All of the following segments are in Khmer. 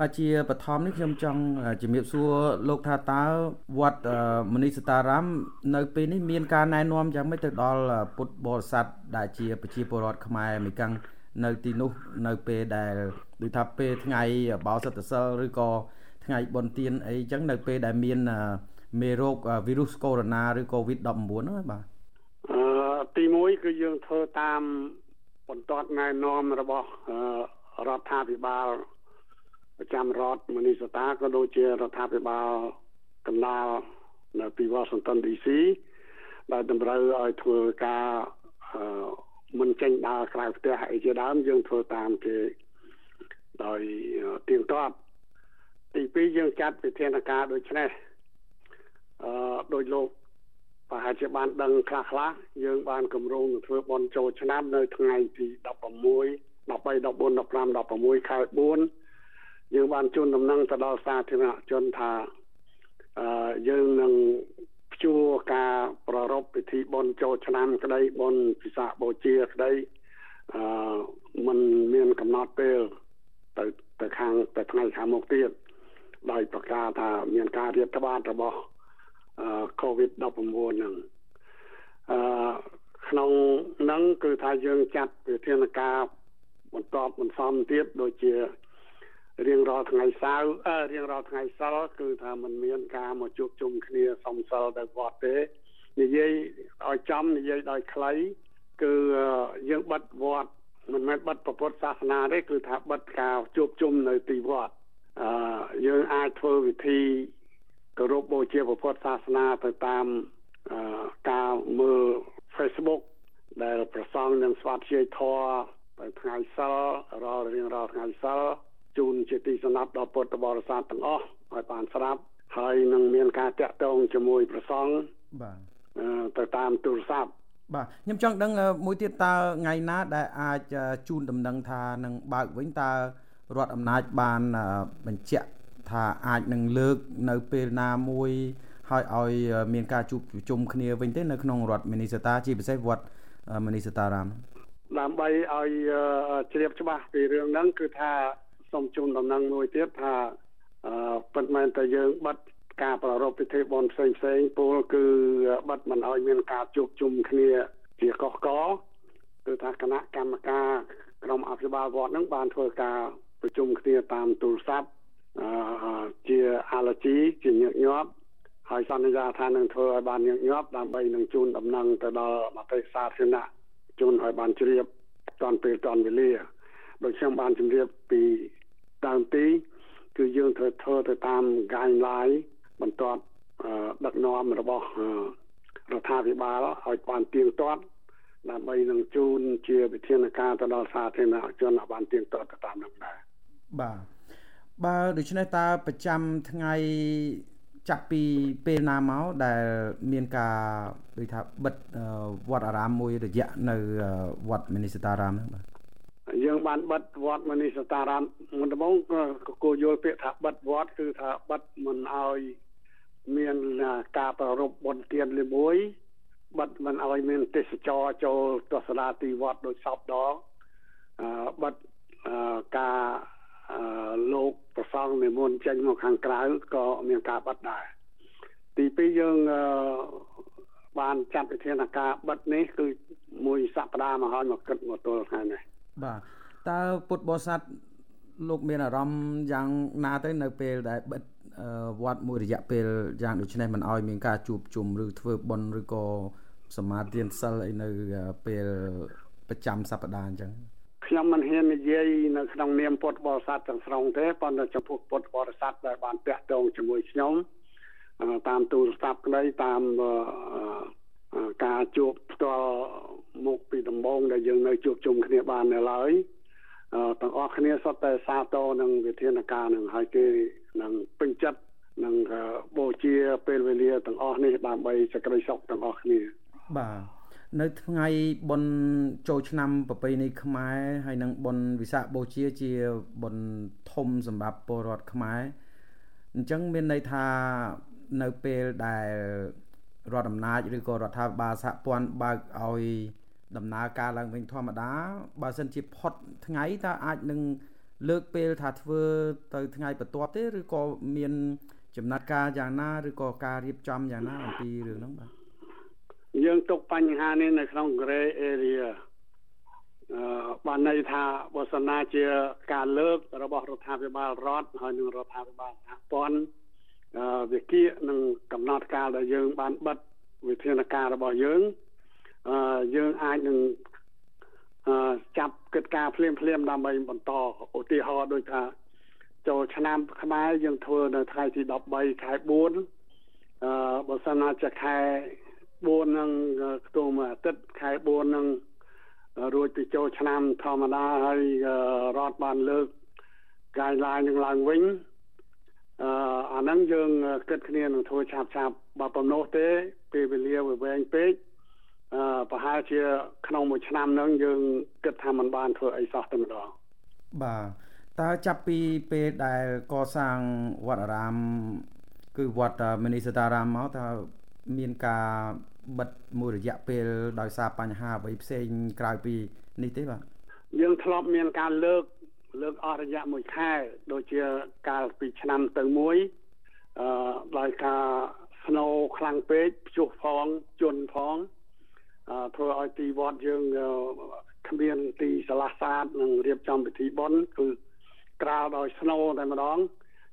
បាទជាបឋមនេះខ្ញុំចង់ជំរាបសួរលោកថាតើវត្តមនីសតារាម នៅពេលនេះមានការណែនាំយ៉ាងម៉េចទៅដល់ពុទ្ធបរិស័ទដែលជាប្រជាពលរដ្ឋខ្មែរមួយកាំងនៅទីនោះនៅពេលដែលដូចថាពេលថ្ងៃបោសិទ្ធសិលឬក៏ថ្ងៃបុណ្យទានអីចឹងនៅពេលដែលមានមេរោគវីរុសកូវីដ -19 ឬ COVID-19 ហ្នឹងបាទអឺទី1គឺយើងធ្វើតាមបន្ទាត់ណែនាំរបស់រដ្ឋាភិបាល ប្រចាំរដ្ឋមនីសតាក៏ដូចជារដ្ឋាភិបាលកណ្ដាលនៅទី Washington DC ដែលតម្រូវឲ្យធ្វើការមិនចេញដើរក្រៅផ្ទះអីជាដើមយើងធ្វើតាមគេដោយទៀងទាត់ទី2យើងចាត់វិធានការដូចនេះអឺដោយលោកប្រហែលជាបានដឹងខ្លះខ្លះយើងបានគម្រោងធ្វើបន់ចូលឆ្នាំនៅថ្ងៃទី16 13 14 15 16ខែ4 យើងបានជូនដំណឹងទៅដល់សាធារណជនថាអឺយើងនឹងព្យួរការប្រារព្ធពិធីបុណ្យចូលឆ្នាំក្តីបុណ្យពិសាខបូជាក្តីអឺมันមានកំណត់ពេលទៅទៅខាងទៅថ្ងៃខាងមុខទៀតដោយប្រកាសថាមានការរៀបត្បាតរបស់អឺ COVID-19 ហ្នឹងអឺក្នុងហ្នឹងគឺថាយើងចាត់វិធានការបន្តបន្សំទៀតដូចជា រៀងរាល់ថ្ងៃសៅរ៍អឺរៀងរាល់ថ្ងៃសិលគឺថាมันមានការមកជួបជុំគ្នាសំសិលទៅវត្តទេនិយាយឲ្យចំនិយាយដោយខ្លីគឺយើងបិទវត្តមិនមែនបិទពុទ្ធសាសនាទេគឺថាបិទការជួបជុំនៅទីវត្តអឺយើងអាចធ្វើវិធីគោរពបូជាពុទ្ធសាសនាទៅតាមការមើល Facebook ដែលប្រសងនឹងស្វាធ្យាយធម៌ទៅថ្ងៃសិលរាល់រៀងរាល់ថ្ងៃសិល ជូនជាទីសំណាប់ដល់ពុទ្ធបរិស័ទទាំងអស់ឲ្យបានស្រាប់ហើយនឹងមានការតាក់ទងជាមួយប្រសងបាទទៅតាមទូរស័ព្ទបាទខ្ញុំចង់ដឹងមួយទៀតតើថ្ងៃណាដែលអាចជូនដំណឹងថានឹងបើកវិញតើរដ្ឋអំណាចបានបញ្ជាក់ថាអាចនឹងលើកនៅពេលណាមួយហើយឲ្យមានការជួបជុំគ្នាវិញទេនៅក្នុងរដ្ឋមីនីសតាជាពិសេសវត្តមីនីសតារាមដើម្បីឲ្យជ្រាបច្បាស់ពីរឿងហ្នឹងគឺថា សូមជូនដំណឹងមួយទៀតថាអឺពិតមែនតែយើងបិទការប្រារព្ធពិធីបុណ្យផ្សេងផ្សេងពលគឺបិទមិនឲ្យមានការជួបជុំគ្នាជាកកកគឺថាគណៈកម្មការក្រុមអភិបាលវត្តនឹងបានធ្វើការប្រជុំគ្នាតាមទូរស័ព្ទអឺជាអាឡូជីជាញឹកញាប់ហើយសន្យាថានឹងធ្វើឲ្យបានញឹកញាប់ដើម្បីនឹងជូនដំណឹងទៅដល់មតិសាធារណៈជូនឲ្យបានជ្រាបតាន់ពេលតាន់វេលា ដោយខ្ញុំបានជម្រាបពី ដើមទីគឺយើងត្រូវធ្វើទៅតាម guideline បន្ទាត់ដឹកនាំរបស់រដ្ឋាភិបាលឲ្យបានទៀងទាត់ដើម្បីនឹងជូនជាវិធានការទៅដល់សាធារណជនឲ្យបានទៀងទាត់ទៅតាមនោះដែរបាទបើដូច្នេះតើប្រចាំថ្ងៃចាប់ពីពេលណាមកដែលមានការដូចថាបិទវត្តអារាមមួយរយៈនៅវត្តមនីសតារាមហ្នឹងបាទ យើងបានបិទវត្តមនីសតារាមមុនដំបូងក៏គួរយល់ពាក្យថាបិទវត្តគឺថាបិទមិនឲ្យមានការប្រារព្ធបុណ្យទានលេមួយបិទមិនឲ្យមានទេសចរចូលទស្សនាទីវត្តដោយសពដងអឺបិទការលោកប្រសងនិមន្តចេញមកខាងក្រៅក៏មានការបិទដែរទីពីរយើងបានចាត់វិធានការបិទនេះ គឺមួយសប្តាហ៍មកហើយមកគិតមកទល់ថ្ងៃនេះ បាទតើពុទ្ធបរិស័ទលោកមានអារម្មណ៍យ៉ាងណាទៅនៅពេលដែលបិទវត្តមួយរយៈពេលយ៉ាងដូចនេះមិនអោយមានការជួបជុំឬធ្វើបុណ្យឬក៏សមាធិសិលអីនៅពេលប្រចាំសប្តាហ៍អញ្ចឹងខ្ញុំមិនហ៊ាននិយាយនៅក្នុងនាមពុទ្ធបរិស័ទទាំងស្រុងទេប៉ុន្តែចំពោះពុទ្ធបរិស័ទដែលបានតាក់ទងជាមួយខ្ញុំតាមទូរស័ព្ទក្តីតាមការជួបផ្ទាល់ មុខពីដំបងដែលយើងនៅជួបជុំគ្នាបាននៅឡើយទាំងអស់គ្នាសុទ្ធតែសាទរនឹងវិធានការនឹងហើយគេនឹងពេញចិត្តនឹងបូជាពេលវេលាទាំងអស់នេះដើម្បីសេចក្តីសុខទាំងអស់គ្នាបាទនៅថ្ងៃបុណ្យចូលឆ្នាំប្រពៃណីខ្មែរហើយនិងបុណ្យវិសាខបូជាជាបុណ្យធំសម្រាប់ពលរដ្ឋខ្មែរអញ្ចឹងមានន័យថានៅពេលដែលរដ្ឋអំណាចឬក៏រដ្ឋាភិបាលសហព័ន្ធបើកឲ្យ ដំណើរការឡើងវិញធម្មតាបើសិនជាផុតថ្ងៃតើអាចនឹងលើកពេលថាធ្វើទៅថ្ងៃបន្ទាប់ទេឬក៏មាន ចំណាត់ការយ៉ាងណាឬក៏ការរៀបចំយ៉ាងណាអំពីរឿងហ្នឹងបាទយើងទុកបញ្ហានេះនៅក្នុង gray area អឺបានន័យថាបើសិនណាជាការលើក របស់រដ្ឋាភិបាលរដ្ឋហើយនិងរដ្ឋាភិបាលសហព័ន្ធអឺវិគៀនឹងកំណត់កាលដែលយើងបានបិទវិធានការរបស់យើងអឺ យើងអាចនឹងអឺចាប់កិច្ចការភ្លាមភ្លាមដើម្បីបន្តឧទាហរណ៍ដូចថាចូលឆ្នាំខ្មែរយើងធ្វើនៅថ្ងៃទី13ខែ4អឺបើសិនណាជាខែ4នឹងខ្ទង់មួយអាទិត្យខែ4នឹងរួចពីចូលឆ្នាំធម្មតាហើយរដ្ឋបានលើក guideline នឹងឡើងវិញអឺអាហ្នឹងយើងគិតគ្នានឹងធ្វើឆាប់ឆាប់បើប៉ុណ្ណោះទេពេលវេលាវាវែងពេកអឺ ប្រហែលជា ក្នុងមួយឆ្នាំហ្នឹងយើងគិតថាมันបានធ្វើអីសោះតែម្ដងបាទតើចាប់ពីពេលដែលកសាងវត្តអារាម គឺវត្តមនីសតារាមមកតើមានការបិទមួយរយៈពេលដោយសារបញ្ហាអ្វីផ្សេងក្រៅពីនេះទេបាទយើងធ្លាប់មានការលើក លើកអស់រយៈមួយខែដូចជាកាលពីឆ្នាំទៅមួយអឺដោយការស្នូខ្លាំងពេកព្យុះផងជន់ផងអឺ ធ្វើឲ្យទីវត្តយើងគ្មានទីឆ្លាស់ស្អាតនិងរៀបចំពិធីបុណ្យគឺក្រាលដោយស្នូតែម្ដង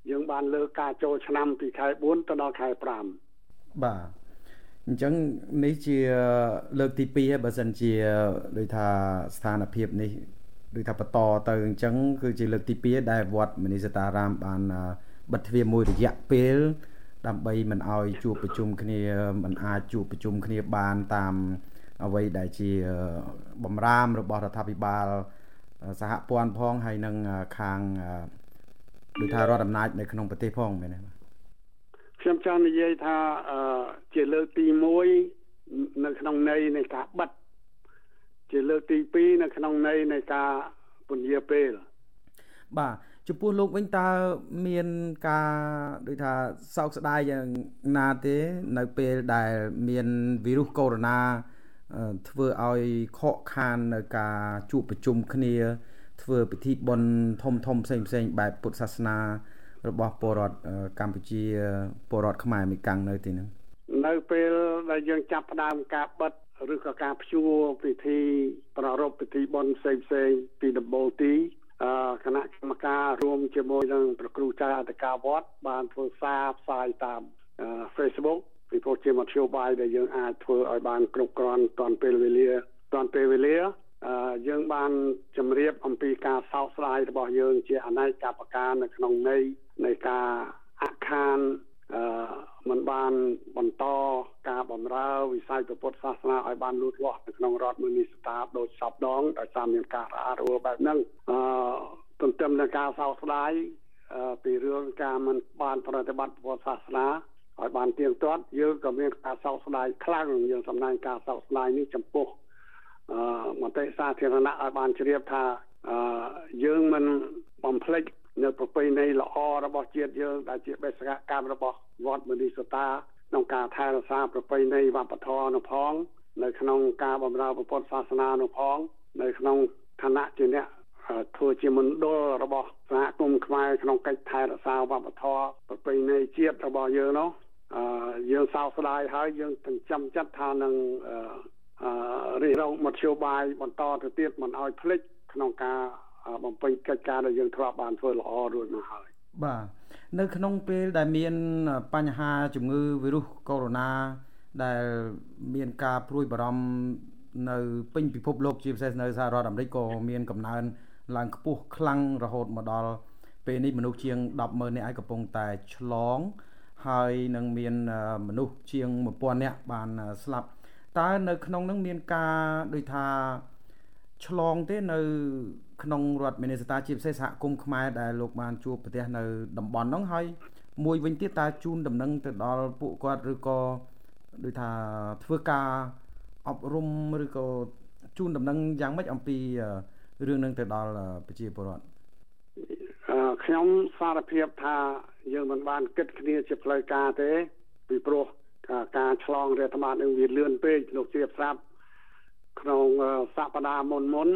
យើងបានលើកការចូលឆ្នាំពីខែ4ទៅដល់ខែ5បាទអញ្ចឹងនេះជាលើកទី2ហើយបើសិនជាដូចថាស្ថានភាពនេះដូចថាបន្តទៅអញ្ចឹងគឺជាលើកទី2ដែលវត្តមនីសតារាមបានបិទទ្វារមួយរយៈពេលដើម្បីមិនឲ្យជួបប្រជុំគ្នាមិនអាចជួបប្រជុំគ្នាបានតាម អ្វីដែលជាបំរាមរបស់រដ្ឋាភិបាលសហព័ន្ធផងហើយនឹងខាងដូចថារដ្ឋអំណាចនៅក្នុងប្រទេសផងមែនទេខ្ញុំចង់និយាយថាជាលើកទី1នៅក្នុងន័យនៃការបិទជាលើកទី2នៅក្នុងន័យនៃការពន្យាពេលបាទចំពោះលោកវិញតើមានការដូចថាសោកស្ដាយយ៉ាងណាទេ នៅពេលដែលមានវីរុសកូវីដ -19 ធ្វើឲ្យខកខាននៅការជួបប្រជុំគ្នា ធ្វើពិធីបុណ្យធំធំផ្សេងផ្សេងបែបពុទ្ធសាសនារបស់ពលរដ្ឋកម្ពុជាពលរដ្ឋខ្មែរមីកាំងនៅទីនោះនៅពេលដែលយើងចាប់ផ្ដើមការបិទឬក៏ការព្យួរពិធី ប្រារព្ធពិធីបុណ្យផ្សេងផ្សេងពីដំបូងទីគណៈកម្មការរួមជាមួយនឹងប្រគ្រូចៅអធិការវត្តបានធ្វើសារផ្សាយតាម Facebook ពីព្រោះជាមធ្យោបាយដែលយើងអាចធ្វើឲ្យបានគ្រប់គ្រាន់តាន់ពេលវេលាតាន់ពេលវេលាយើងបានជម្រាបអំពីការសោកស្ដាយរបស់យើងជាអនេកបការនៅក្នុងន័យនៃការអខានអឺมันបានបន្តការបំរើវិស័យពុទ្ធសាសនាឲ្យបានលូតលាស់នៅក្នុងរដ្ឋមនីស្តាដូចសពដងដោយសារមានការរអាក់រអួលបែបហ្នឹងអឺទន្ទឹមនឹងការសោកស្ដាយពីរឿងការមិនបានប្រតិបត្តិពុទ្ធសាសនា ឲ្យបានទៀងទាត់យើងក៏មានការសោកស្ដាយខ្លាំងយើងសម្ដែងការសោកស្ដាយនេះចំពោះអឺមតិសាធារណៈឲ្យបានជ្រាបថាអឺយើងមិនបំភ្លេចនៅប្រពៃណីល្អរបស់ជាតិយើងដែលជាបេសកកម្មរបស់វត្តមនីសតាក្នុងការថែរក្សាប្រពៃណីវប្បធម៌នោះផង នៅក្នុងការបម្រើពុទ្ធសាសនានោះផង នៅក្នុងឋានៈជាអ្នកធ្វើជាមណ្ឌលរបស់សហគមន៍ខ្មែរក្នុងកិច្ចថែរក្សាវប្បធម៌ប្រពៃណីជាតិរបស់យើងនោះ អឺយើងសោកស្ដាយហើយយើងទាំងចាំចិត្តថានឹងអឺរិះរងមធ្យោបាយបន្តទៅទៀតមិនឲ្យភ្លេចក្នុងការបំពេញកិច្ចការដែលយើងធ្លាប់បានធ្វើល្អរួចមកហើយបាទនៅក្នុងពេលដែលមានបញ្ហាជំងឺវីរុសកូវីដ -19 ដែលមានការព្រួយបារម្ភនៅពេញពិភពលោកជាពិសេសនៅសហរដ្ឋអាមេរិកក៏មានកំណើនឡើងខ្ពស់ខ្លាំងរហូតមកដល់ពេលនេះមនុស្សជាង100000នាក់ឯងកំពុងតែឆ្លង ហើយនឹងមានមនុស្សជាង1000នាក់បានស្លាប់តើនៅក្នុងនឹងមានការដូចថាឆ្លងទេនៅ ក្នុងរដ្ឋមីនីសតាជាពិសេសសហគមន៍ខ្មែរដែលលោកបានជួបប្រទេសនៅតំបន់ហ្នឹងហើយមួយវិញទៀតតើជូនដំណឹងទៅដល់ពួកគាត់ឬក៏ដូចថាធ្វើការអប់រំឬក៏ជូនដំណឹងយ៉ាងម៉េចអំពីរឿងនឹងទៅដល់ប្រជាពលរដ្ឋខ្ញុំសារភាពថា យើងមិនបានគិតគ្នាជាផ្លូវការទេ ពីព្រោះការឆ្លងរាតត្បាតនឹងវាលឿនពេកលោកជាប្រាប់ក្នុងសប្តាហ៍មុនមុន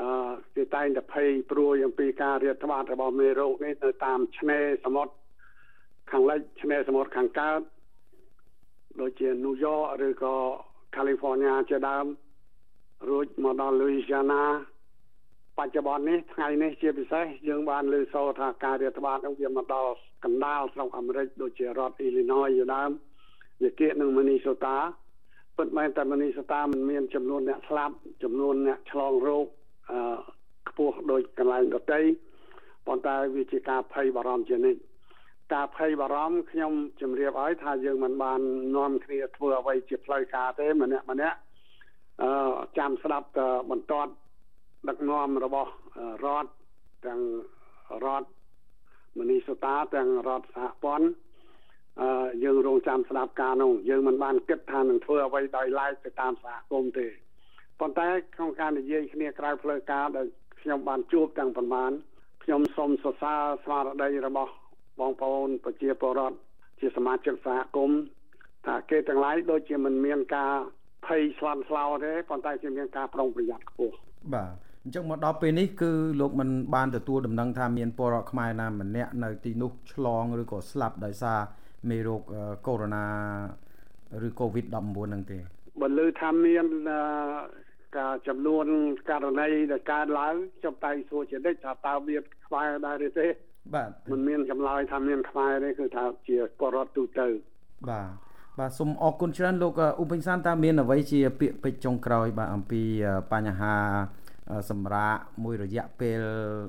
អឺគេតែងតែភ័យព្រួយអំពីការរាតត្បាតរបស់មេរោគនេះនៅតាមឆ្នេរសមុទ្រខាងលិចឆ្នេរសមុទ្រខាងកើតដូចជាញូវយ៉កឬក៏ California ជាដើមរួចមកដល់ Louisiana បច្ចុប្បន្ននេះថ្ងៃនេះជាពិសេសយើងបានលើសូរថាការរាតត្បាតនោះវាមកដល់កណ្ដាលស្រុកអាមេរិកដូចជារដ្ឋ Illinois ជាដើមវាគៀកនឹង Minnesota ពិតមែនតែ Minnesota មិនមានចំនួនអ្នកស្លាប់ចំនួនអ្នកឆ្លងរោគអឺខ្ពស់ដូចកន្លែងដទៃប៉ុន្តែវាជាការភ័យបារម្ភជានិច្ចការភ័យបារម្ភខ្ញុំជម្រាបឲ្យថាយើងមិនបាននាំគ្នាធ្វើអ្វីជាផ្លូវការទេម្នាក់ម្នាក់អឺចាំស្ដាប់បន្ទាត់ ដឹកនាំរបស់រដ្ឋទាំងរដ្ឋមនីសតាទាំងរដ្ឋសហព័ន្ធអឺយើងរងចាំស្ដាប់ការនោះយើងមិនបានគិតថានឹងធ្វើអ្វីដោយឡែកទៅតាមសហគមន៍ទេប៉ុន្តែក្នុងការនិយាយគ្នាក្រៅផ្លូវការដែលខ្ញុំបានជួបទាំងប៉ុន្មានខ្ញុំសូមសរសើរស្មារតីរបស់បងប្អូនប្រជាពលរដ្ឋជាសមាជិកសហគមន៍ថាគេទាំងឡាយដូចជាមិនមានការភ័យស្លន់ស្លោទេប៉ុន្តែជាមានការប្រុងប្រយ័ត្នខ្ពស់បាទ អញ្ចឹងមកដល់ពេលនេះគឺលោកមិនបានទទួលដំណឹងថាមានពលរដ្ឋខ្មែរណាម្នាក់នៅទីនោះឆ្លងឬក៏ស្លាប់ដោយសារមេរោគកូវីដ -19 ឬ COVID-19 ហ្នឹងទេបើលើថាមានការចំនួនករណីដែលកើតឡើងខ្ញុំតែសួរជានិច្ចថាតើមានខ្មែរដែរឬទេ បាទមិនមានចម្លើយថាមានខ្មែរទេគឺថាជាពលរដ្ឋទូទៅ បាទបាទសូមអរគុណច្រើនលោកឧបិញសានតើមានអ្វីជាពាក្យពេចន៍ចុងក្រោយបាទអំពីបញ្ហា សម្រាប់មួយរយៈពេល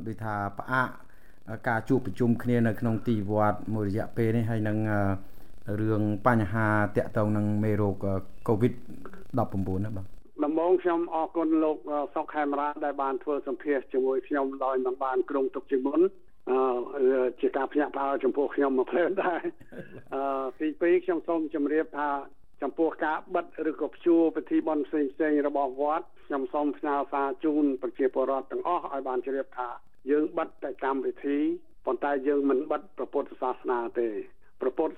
ដូចថាផ្អាកការជួបប្រជុំគ្នានៅក្នុងទីវត្តមួយរយៈពេលនេះហើយនឹងរឿងបញ្ហាតាក់ទងនឹងមេរោគ COVID-19 ណាបាទដំបូងខ្ញុំអរគុណលោកសុកខេមរាដែលបានធ្វើសម្ភាសជាមួយខ្ញុំដោយមិនបានក្រុងទុកជាមុនអឺជាការភ្ញាក់ផ្អើលចំពោះខ្ញុំមកភ្លាមដែរអឺទី2ខ្ញុំសូមជម្រាបថា ចំពោះការបិទឬក៏ព្យួរពិធីបុណ្យផ្សេងផ្សេងរបស់វត្តខ្ញុំសូមផ្ញើសារជូនប្រជាពលរដ្ឋទាំងអស់ឲ្យបានជ្រាបថាយើងបិទតែកម្មវិធីប៉ុន្តែយើងមិនបិទព្រះពុទ្ធសាសនាទេព្រះពុទ្ធ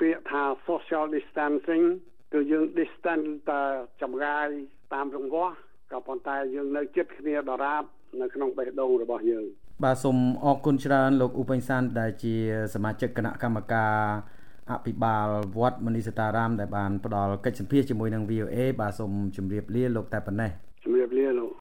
ពាក្យថា social distancing គឺយើង distance តែចម្ងាយតាមរង្វាស់ក៏ប៉ុន្តែយើងនៅជិតគ្នាដរាបនៅក្នុងបេះដូងរបស់យើងបាទសូមអរគុណច្រើនលោកឧបេញសានដែលជាសមាជិកគណៈកម្មការ អភិបាលវត្តមនីសតារាមដែលបានផ្ដល់កិច្ចសម្ភារជាមួយនឹង VOA បាទសូមជម្រាបលាលោកតែប៉ុណ្ណេះជម្រាបលាលោក